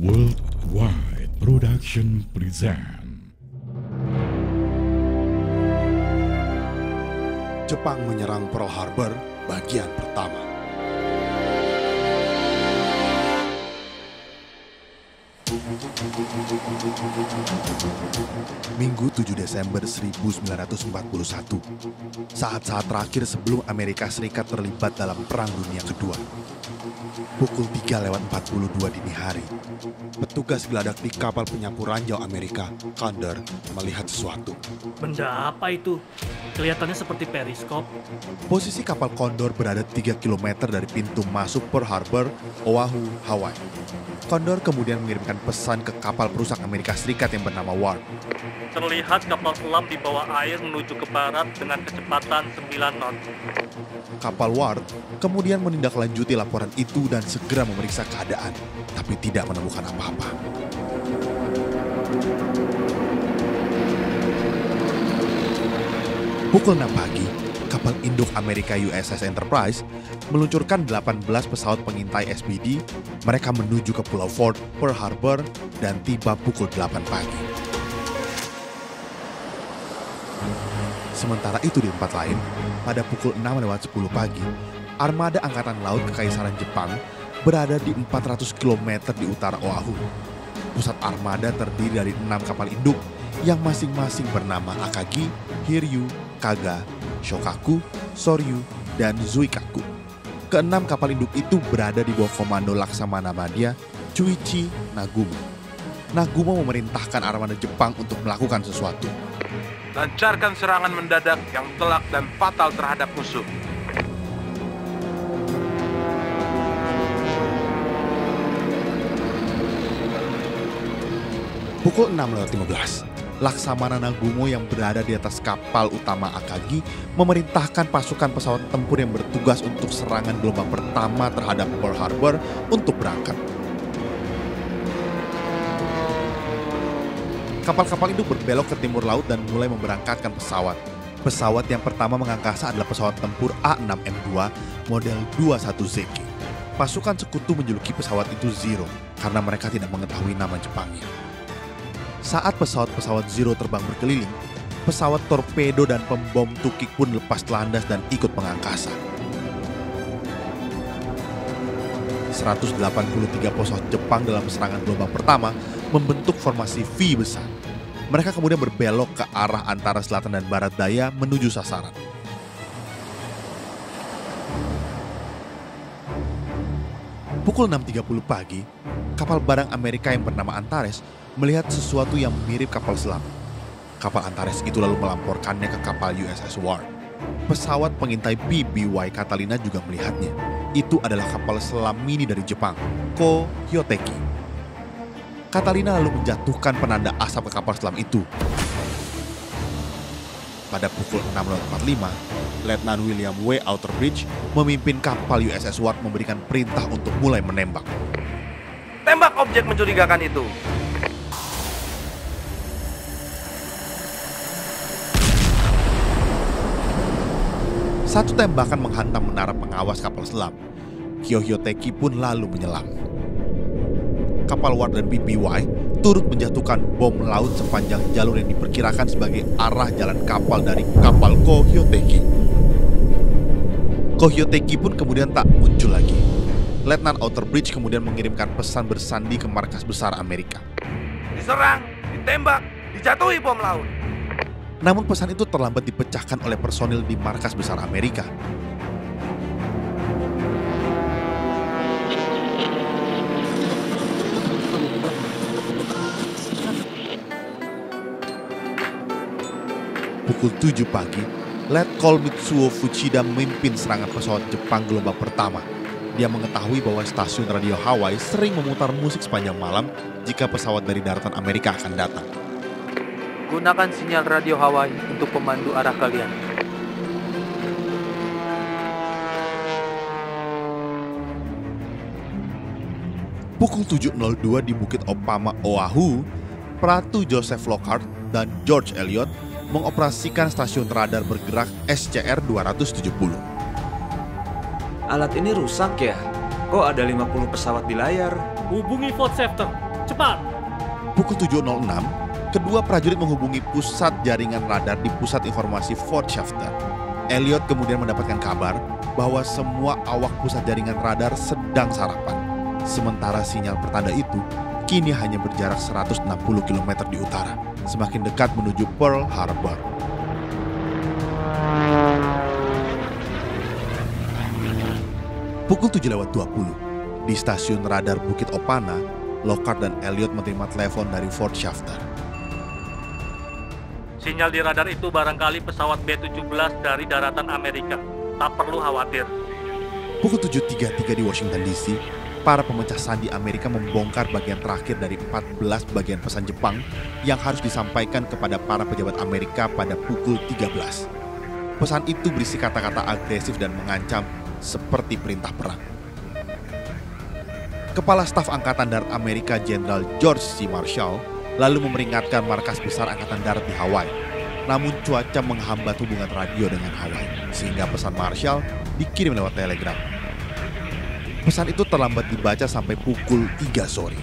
Worldwide Production present Jepang menyerang Pearl Harbor bagian pertama. Minggu 7 Desember 1941, saat-saat terakhir sebelum Amerika Serikat terlibat dalam Perang Dunia Kedua. Pukul 3 lewat 42 dini hari, petugas geladak di kapal penyapu ranjau Amerika, Condor, melihat sesuatu. Benda apa itu? Kelihatannya seperti periskop. Posisi kapal Condor berada 3 km dari pintu masuk Pearl Harbor, Oahu, Hawaii. Condor kemudian mengirimkan pesan ke kapal perusak Amerika Serikat yang bernama Ward. Terlihat kapal selam di bawah air menuju ke barat dengan kecepatan 9 knot. Kapal Ward kemudian menindaklanjuti laporan itu dan segera memeriksa keadaan, tapi tidak menemukan apa-apa. Pukul 6 pagi, kapal induk Amerika USS Enterprise meluncurkan 18 pesawat pengintai SPD. Mereka menuju ke Pulau Fort, Pearl Harbor, dan tiba pukul 8 pagi. Sementara itu di tempat lain, pada pukul 6 lewat 10 pagi, armada Angkatan Laut Kekaisaran Jepang berada di 400 km di utara Oahu. Pusat armada terdiri dari enam kapal induk yang masing-masing bernama Akagi, Hiryu, Kaga, Shokaku, Soryu, dan Zuikaku. Keenam kapal induk itu berada di bawah komando Laksamana Madya, Chuichi Nagumo. Nagumo memerintahkan armada Jepang untuk melakukan sesuatu. Lancarkan serangan mendadak yang telak dan fatal terhadap musuh. Pukul 6 lewat 15, Laksamana Nagumo yang berada di atas kapal utama Akagi memerintahkan pasukan pesawat tempur yang bertugas untuk serangan gelombang pertama terhadap Pearl Harbor untuk berangkat. Kapal-kapal itu berbelok ke timur laut dan mulai memberangkatkan pesawat. Pesawat yang pertama mengangkasa adalah pesawat tempur A6M2 model 21ZK. Pasukan sekutu menjuluki pesawat itu Zero karena mereka tidak mengetahui nama Jepangnya. Saat pesawat-pesawat Zero terbang berkeliling, pesawat torpedo dan pembom tukik pun lepas landas dan ikut mengangkasa. 183 pesawat Jepang dalam serangan gelombang pertama membentuk formasi V besar. Mereka kemudian berbelok ke arah antara selatan dan barat daya menuju sasaran. Pukul 6.30 pagi, kapal barang Amerika yang bernama Antares melihat sesuatu yang mirip kapal selam. Kapal Antares itu lalu melamporkannya ke kapal USS Ward. Pesawat pengintai BBY Catalina juga melihatnya. Itu adalah kapal selam mini dari Jepang, Ko Hyoteki. Catalina lalu menjatuhkan penanda asap ke kapal selam itu. Pada pukul 6.45, Letnan William W. Outerbridge memimpin kapal USS Ward memberikan perintah untuk mulai menembak. Tembak objek mencurigakan itu. Satu tembakan menghantam menara pengawas kapal selam. Kyohyoteki pun lalu menyelam. Kapal Ward dan BBY turut menjatuhkan bom laut sepanjang jalur yang diperkirakan sebagai arah jalan kapal dari kapal Kohyoteki. Kohyoteki pun kemudian tak muncul lagi. Letnan Outerbridge kemudian mengirimkan pesan bersandi ke markas besar Amerika. Diserang, ditembak, dijatuhi bom laut. Namun pesan itu terlambat dipecahkan oleh personil di markas besar Amerika. Pukul 7 pagi, Letkol Mitsuo Fuchida memimpin serangan pesawat Jepang gelombang pertama. Dia mengetahui bahwa stasiun radio Hawaii sering memutar musik sepanjang malam jika pesawat dari daratan Amerika akan datang. Gunakan sinyal radio Hawaii untuk pemandu arah kalian. Pukul 7.02 di Bukit Opama, Oahu, Pratu Joseph Lockhart dan George Elliot mengoperasikan stasiun radar bergerak SCR-270. Alat ini rusak ya? Kok ada 50 pesawat di layar? Hubungi Fort Sefter. cepat. Pukul 7.06, kedua prajurit menghubungi pusat jaringan radar di pusat informasi Fort Shafter. Elliot kemudian mendapatkan kabar bahwa semua awak pusat jaringan radar sedang sarapan. Sementara sinyal pertanda itu kini hanya berjarak 160 km di utara, semakin dekat menuju Pearl Harbor. Pukul 7.20, di stasiun radar Bukit Opana, Lockhart dan Elliot menerima telepon dari Fort Shafter. Sinyal di radar itu barangkali pesawat B-17 dari daratan Amerika. Tak perlu khawatir. Pukul 7.33 di Washington DC, para pemecah sandi Amerika membongkar bagian terakhir dari 14 bagian pesan Jepang yang harus disampaikan kepada para pejabat Amerika pada pukul 13. Pesan itu berisi kata-kata agresif dan mengancam seperti perintah perang. Kepala Staf Angkatan Darat Amerika Jenderal George C. Marshall lalu memperingatkan markas besar Angkatan Darat di Hawaii. Namun cuaca menghambat hubungan radio dengan Hawaii, sehingga pesan Marshall dikirim lewat telegram. Pesan itu terlambat dibaca sampai pukul 3 sore.